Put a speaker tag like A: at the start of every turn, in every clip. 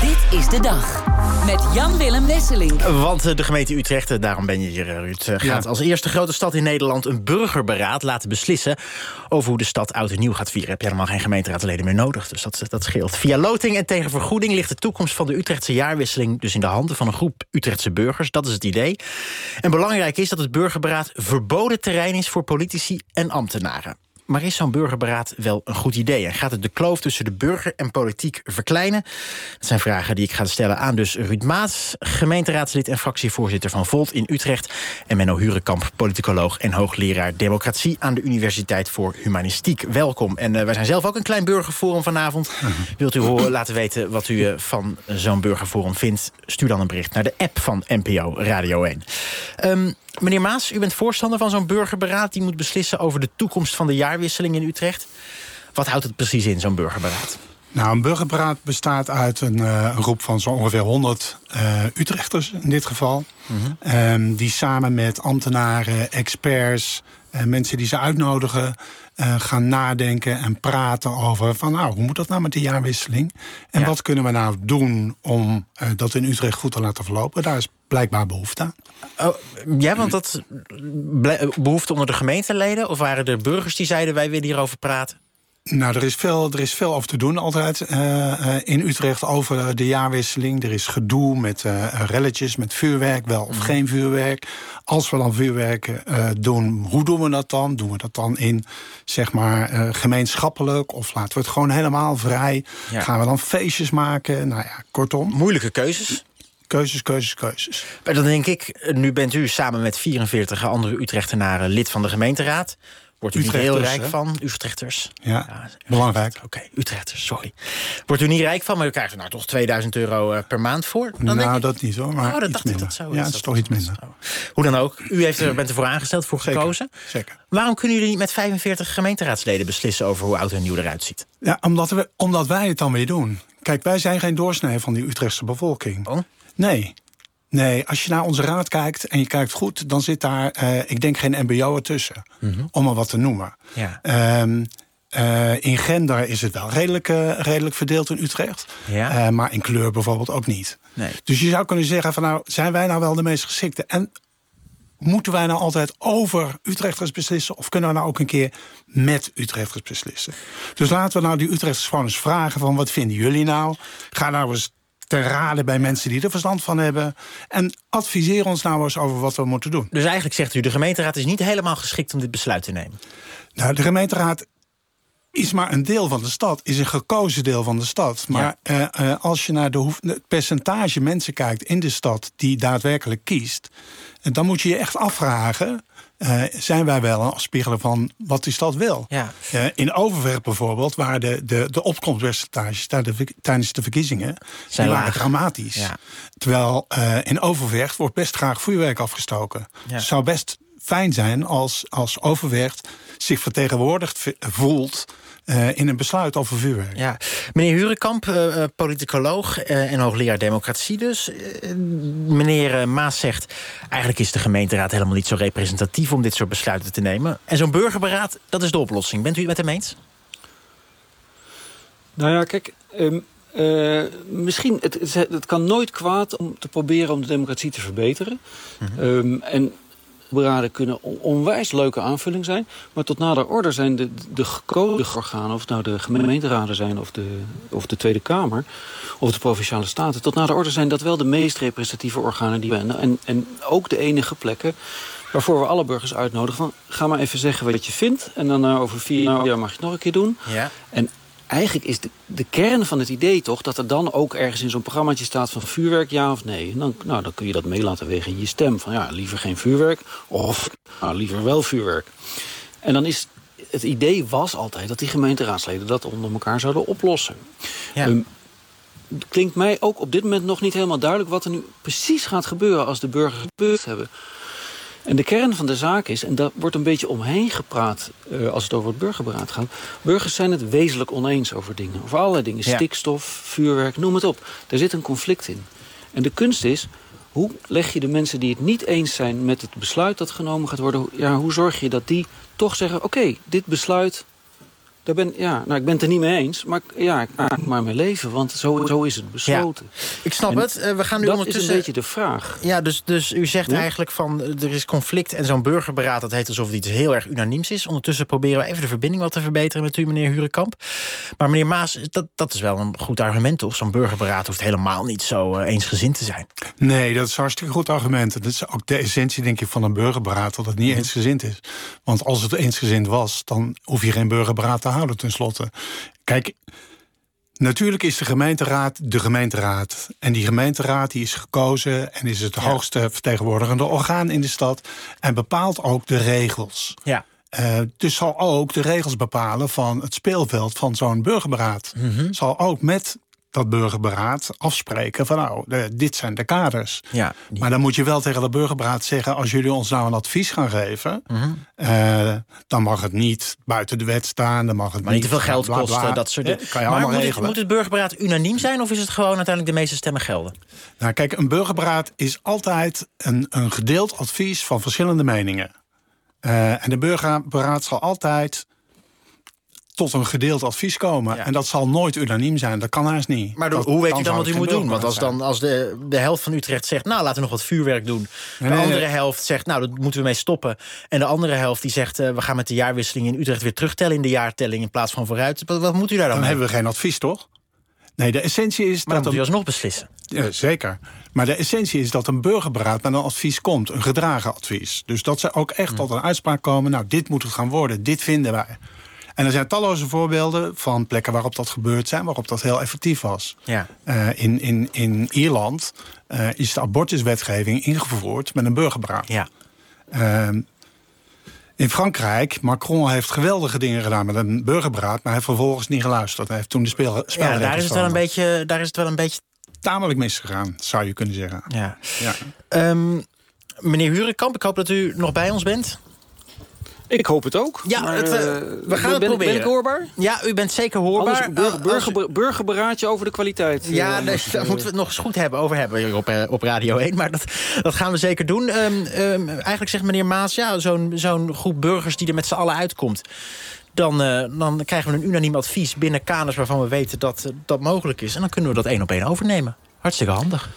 A: Dit is de dag. Met Jan-Willem Wesseling.
B: Want eh, de gemeente Utrecht, eh, daarom ben je hier, eh, Ruud... gaat
C: Ja.
B: als eerste grote stad in Nederland... een burgerberaad laten beslissen over hoe de stad oud en nieuw gaat vieren. Heb je helemaal geen gemeenteraadsleden meer nodig, dus dat, dat scheelt. Via loting en tegen vergoeding ligt de toekomst van de Utrechtse jaarwisseling... dus in de handen van een groep Utrechtse burgers. Dat is het idee. En belangrijk is dat het burgerberaad verboden terrein is... voor politici en ambtenaren. Maar is zo'n burgerberaad wel een goed idee? En gaat het de kloof tussen de burger en politiek verkleinen? Dat zijn vragen die ik ga stellen aan dus Ruud Maas... gemeenteraadslid en fractievoorzitter van Volt in Utrecht... en Menno Hurenkamp, politicoloog en hoogleraar democratie... aan de Universiteit voor Humanistiek. Welkom. En eh, wij zijn zelf ook een klein burgerforum vanavond. Wilt u horen, laten weten wat u eh, van zo'n burgerforum vindt? Stuur dan een bericht naar de app van NPO Radio 1. Ehm, meneer Maas, u bent voorstander van zo'n burgerberaad... die moet beslissen over de toekomst van de jaarwisseling in Utrecht. Wat houdt het precies in, zo'n burgerberaad?
C: Nou, een burgerberaad bestaat uit een, een groep van zo ongeveer 100 eh, Utrechters in dit geval. Ehm, die samen met ambtenaren, experts, eh, mensen die ze uitnodigen... eh, gaan nadenken en praten over van nou, hoe moet dat nou met de jaarwisseling? En
B: Ja.
C: wat kunnen we nou doen om eh, dat in Utrecht goed te laten verlopen? Daar is blijkbaar behoefte aan.
B: Oh, ja, want dat behoefte onder de gemeenteleden? Of waren er burgers die zeiden wij willen hierover praten?
C: Nou, er is veel, er is veel over te doen altijd eh, eh, in Utrecht over de jaarwisseling. Er is gedoe met eh, relletjes, met vuurwerk, wel of geen vuurwerk. Als we dan vuurwerk doen, hoe doen we dat dan? Doen we dat dan in, zeg maar, gemeenschappelijk? Of laten we het gewoon helemaal vrij?
B: Ja.
C: Gaan we dan feestjes maken? Nou ja, kortom,
B: Moeilijke keuzes.
C: keuzes, keuzes, keuzes.
B: Maar dan denk ik, nu bent u samen met 44 andere Utrechtenaren lid van de gemeenteraad. Wordt u niet heel rijk
C: hè?
B: van? Utrechters.
C: Ja, belangrijk.
B: Oké, Utrechters, sorry. Wordt u niet rijk van, maar u krijgt er nou toch 2000 euro eh, per maand voor? Dan denk
C: nou,
B: ik-
C: dat niet hoor, maar
B: Oh, dat dacht ik dat zo
C: ja, het is toch iets minder.
B: Hoe dan ook, u heeft er, bent ervoor aangesteld, voor
C: Zeker,
B: gekozen.
C: zeker.
B: Waarom kunnen jullie niet met 45 gemeenteraadsleden beslissen over hoe oud en nieuw eruit ziet?
C: Ja, omdat, we, omdat wij het dan weer doen. Kijk, wij zijn geen doorsnee van die Utrechtse bevolking.
B: Oh?
C: Nee. Nee, als je naar onze raad kijkt en je kijkt goed... dan zit daar, eh, ik denk, geen mbo ertussen. Om maar wat te noemen.
B: Mhm. Ja.
C: Ehm, eh, in gender is het wel redelijk, eh, redelijk verdeeld in Utrecht.
B: Ja.
C: Maar in kleur bijvoorbeeld ook niet.
B: Nee.
C: Dus je zou kunnen zeggen van nou, zijn wij nou wel de meest geschikte? En moeten wij nou altijd over Utrechters beslissen... of kunnen we nou ook een keer met Utrechters beslissen? Dus laten we nou die Utrechters gewoon eens vragen... van wat vinden jullie nou? Ga nou eens te raden bij mensen die er verstand van hebben... en adviseer ons nou eens over wat we moeten doen.
B: Dus eigenlijk zegt u, de gemeenteraad is niet helemaal geschikt om dit besluit te nemen.
C: Nou, de gemeenteraad is maar een deel van de stad, is een gekozen deel van de stad. Maar eh, eh, als je naar de het percentage mensen kijkt in de stad die daadwerkelijk kiest, dan moet je je echt afvragen: eh, zijn wij wel een afspiegeling van wat die stad wil?
B: Ja.
C: Eh, in Overvecht bijvoorbeeld, waar de, de, de opkomstpercentages tijdens de, verkiezingen
B: Zijn
C: waren dramatisch.
B: Ja.
C: Terwijl eh, in Overvecht wordt best graag vuurwerk afgestoken.
B: Ja.
C: Het zou best fijn zijn als, als Overvecht zich vertegenwoordigd voelt eh, in een besluit over vuurwerk.
B: Ja. Meneer Hurenkamp, eh, eh, politicoloog eh, en hoogleraar democratie dus. Meneer Maas zegt, eigenlijk is de gemeenteraad helemaal niet zo representatief... om dit soort besluiten te nemen. En zo'n burgerberaad, dat is de oplossing. Bent u het met hem eens?
D: Nou ja, kijk, ehm, eh, misschien, het, het, het kan nooit kwaad om te proberen om de democratie te verbeteren. Ehm, en beraden kunnen on- onwijs leuke aanvulling zijn. Maar tot nader orde zijn de, de gekozen organen, of het nou de gemeenteraden zijn of de, of de Tweede Kamer, of de Provinciale Staten, tot nader orde zijn dat wel de meest representatieve organen die we hebben. En, en ook de enige plekken waarvoor we alle burgers uitnodigen van ga maar even zeggen wat je vindt. En dan eh, over vier jaar mag je het nog een keer doen.
B: Ja.
D: En eigenlijk is de, de kern van het idee toch dat er dan ook ergens in zo'n programmaatje staat van vuurwerk ja of nee. En dan, nou, dan kun je dat mee laten wegen in je stem. Van ja, liever geen vuurwerk of nou, liever wel vuurwerk. En dan is het idee was altijd dat die gemeenteraadsleden dat onder elkaar zouden oplossen.
B: Ja.
D: Ehm, het klinkt mij ook op dit moment nog niet helemaal duidelijk wat er nu precies gaat gebeuren als de burgers gebeurd hebben. En de kern van de zaak is, en daar wordt een beetje omheen gepraat eh, als het over het burgerberaad gaat. Burgers zijn het wezenlijk oneens over dingen. Over allerlei dingen.
B: Ja.
D: Stikstof, vuurwerk, noem het op. Daar zit een conflict in. En de kunst is, hoe leg je de mensen die het niet eens zijn met het besluit dat genomen gaat worden, ja, hoe zorg je dat die toch zeggen: oké, dit besluit Daar ben, ja, nou, ik ben het er niet mee eens, maar ja, ik maak maar mijn leven, want zo, zo is het besloten.
B: Ik snap
D: En
B: het. Eh, we gaan nu
D: dat
B: ondertussen...
D: is een beetje de vraag.
B: Ja, dus, dus u zegt
D: Ja?
B: eigenlijk van eh, er is conflict en zo'n burgerberaad, dat heet alsof het iets heel erg unaniems is. Ondertussen proberen we even de verbinding wat te verbeteren met u, meneer Hurenkamp. Maar meneer Maas, dat, dat is wel een goed argument, toch? Zo'n burgerberaad hoeft helemaal niet zo eh, eensgezind te zijn.
C: Nee, dat is een hartstikke goed argument. Dat is ook de essentie, denk ik, van een burgerberaad... dat het niet eensgezind is. Want als het eensgezind was, dan hoef je geen burgerberaad te houden, tenslotte. Kijk, natuurlijk is de gemeenteraad de gemeenteraad. En die gemeenteraad die is gekozen... en is het hoogste vertegenwoordigende orgaan in de stad... en bepaalt ook de regels.
B: Ja.
C: Eh, dus zal ook de regels bepalen van het speelveld van zo'n burgerberaad.
B: Mhm.
C: Zal ook met dat burgerberaad afspreken van nou, de- dit zijn de kaders.
B: Ja, die-
C: Maar dan moet je wel tegen de burgerberaad zeggen... als jullie ons nou een advies gaan geven...
B: Mhm.
C: eh, dan mag het niet buiten de wet staan. Dan mag het
B: Maar niet te veel geld
C: bla, bla, bla.
B: kosten, dat soort
C: Eh. Kan je
B: maar
C: allemaal
B: moet het, moet het burgerberaad unaniem zijn of is het gewoon uiteindelijk de meeste stemmen gelden?
C: Nou, kijk, een burgerberaad is altijd een, een gedeeld advies van verschillende meningen. Eh, en de burgerberaad zal altijd tot een gedeeld advies komen.
B: Ja.
C: En dat zal nooit unaniem zijn. Dat kan haast niet.
B: Maar
C: Dat-
B: hoe weet u dan wat u moet doen? Want als, dan, als de, de helft van Utrecht zegt... nou, laten we nog wat vuurwerk doen. De
C: nee,
B: andere
C: nee.
B: helft zegt, nou, dat moeten we mee stoppen. En de andere helft die zegt... eh, we gaan met de jaarwisseling in Utrecht weer terugtellen... in de jaartelling in plaats van vooruit. Wat, wat moet u daar dan
C: Dan
B: mee?
C: hebben we geen advies, toch? Nee, de essentie is
B: Maar dan
C: dat...
B: moet u alsnog beslissen.
C: Ja, zeker. Maar de essentie is dat een burgerberaad met een advies komt. Een gedragen advies. Dus dat ze ook echt tot een uitspraak komen. Nou, dit moet het gaan worden. Dit vinden wij. En er zijn talloze voorbeelden van plekken waarop dat gebeurd zijn. Waarop dat heel effectief was.
B: Ja.
C: Eh, in, in, in Ierland eh, is de abortuswetgeving ingevoerd met een burgerberaad.
B: Ja.
C: Ehm, in Frankrijk, Macron heeft geweldige dingen gedaan met een burgerberaad... maar hij heeft vervolgens niet geluisterd. Hij heeft toen de speel,
B: ja, daar is het wel een beetje... Daar is het wel een beetje
C: Tamelijk misgegaan, zou je kunnen zeggen.
B: ja.
C: Ja.
B: Ehm, meneer Hurenkamp, ik hoop dat u nog bij ons bent.
D: Ik hoop het ook.
B: Ja,
D: maar,
B: het, eh,
D: eh,
B: we gaan het
D: ben,
B: proberen.
D: Ben ik hoorbaar?
B: Ja, u bent zeker hoorbaar.
D: Anders burger,
B: Als-
D: burger, burgerberaadje over de kwaliteit.
B: Ja,
D: Eh,
B: daar
D: eh,
B: moeten we het nog eens goed hebben, over hebben hier op, eh, op Radio 1. Maar dat, dat gaan we zeker doen. Ehm, ehm, eigenlijk zegt meneer Maas, ja, zo'n zo'n groep burgers die er met z'n allen uitkomt... Dan, eh, dan krijgen we een unaniem advies binnen kaders waarvan we weten dat eh, dat mogelijk is. En dan kunnen we dat één op één overnemen. Hartstikke handig.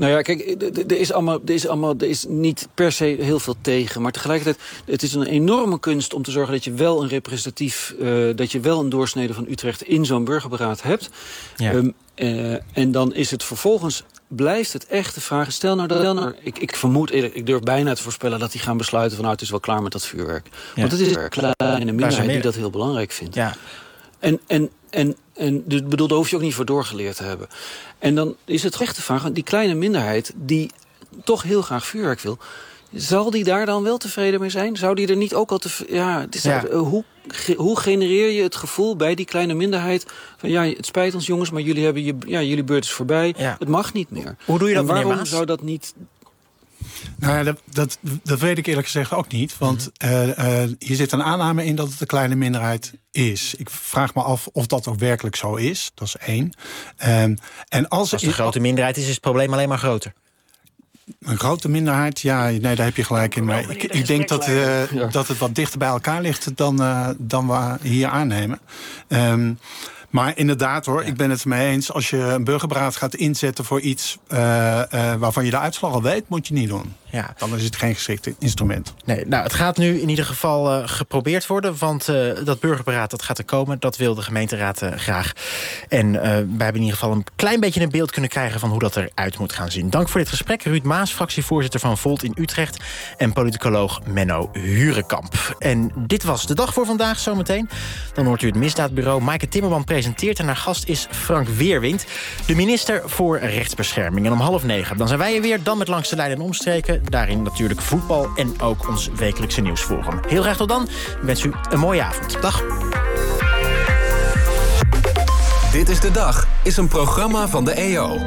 D: Nou ja, kijk, er is, allemaal, er, is allemaal, er is niet per se heel veel tegen. Maar tegelijkertijd, het is een enorme kunst om te zorgen dat je wel een representatief... eh, dat je wel een doorsnede van Utrecht in zo'n burgerberaad hebt.
B: Ja.
D: Ehm, eh, en dan is het vervolgens, blijft het echt de vraag... Stel nou dat, nou, ik, ik vermoed, eerlijk, ik durf bijna te voorspellen... dat die gaan besluiten van nou, het is wel klaar met dat vuurwerk. Want het is een kleine minderheid die dat heel belangrijk vindt.
B: Ja.
D: En, en, en, en dus, bedoel, daar hoef je ook niet voor doorgeleerd te hebben. En dan is het echt de vraag, die kleine minderheid die toch heel graag vuurwerk wil... Zal die daar dan wel tevreden mee zijn? Zou die er niet ook al te... Ja, het is
B: Ja.
D: eh, hoe, hoe genereer je het gevoel bij die kleine minderheid... van ja, het spijt ons jongens, maar jullie, hebben je, ja, jullie beurt is voorbij.
B: Ja.
D: Het mag niet meer.
B: Hoe doe je dat,
D: en waarom zou dat niet...
C: Nou ja, dat, dat, dat weet ik eerlijk gezegd ook niet. Want
B: Mhm.
C: eh, eh, hier zit een aanname in dat het een kleine minderheid is. Ik vraag me af of dat ook werkelijk zo is. Dat is één. Ehm, en als,
B: Als het een grote minderheid is, is het probleem alleen maar groter.
C: Een grote minderheid, ja, nee, daar heb je gelijk in. Maar ik, ik denk dat, eh,
D: Ja.
C: dat het wat dichter bij elkaar ligt dan, eh, dan we hier aannemen. Ehm, maar inderdaad hoor, ik ben het ermee eens. Als je een burgerberaad gaat inzetten voor iets eh, eh, waarvan je de uitslag al weet, moet je niet doen.
B: Ja.
C: Dan is het geen geschikt instrument.
B: Nee, nou, het gaat nu in ieder geval eh, geprobeerd worden. Want dat burgerberaad dat gaat er komen. Dat wil de gemeenteraad graag. En wij hebben in ieder geval een klein beetje een beeld kunnen krijgen... van hoe dat eruit moet gaan zien. Dank voor dit gesprek. Ruud Maas, fractievoorzitter van Volt in Utrecht... en politicoloog Menno Hurenkamp. En dit was de dag voor vandaag zometeen. Dan hoort u het Misdaadbureau. Maaike Timmerman presenteert en haar gast is Frank Weerwind... de minister voor Rechtsbescherming. En om half negen dan zijn wij er weer. Dan met Langs de Lijn en Omstreken. Daarin natuurlijk voetbal en ook ons wekelijkse nieuwsforum. Heel graag tot dan. Ik wens u een mooie avond. Dag.
E: Dit is de dag is een programma van de EO.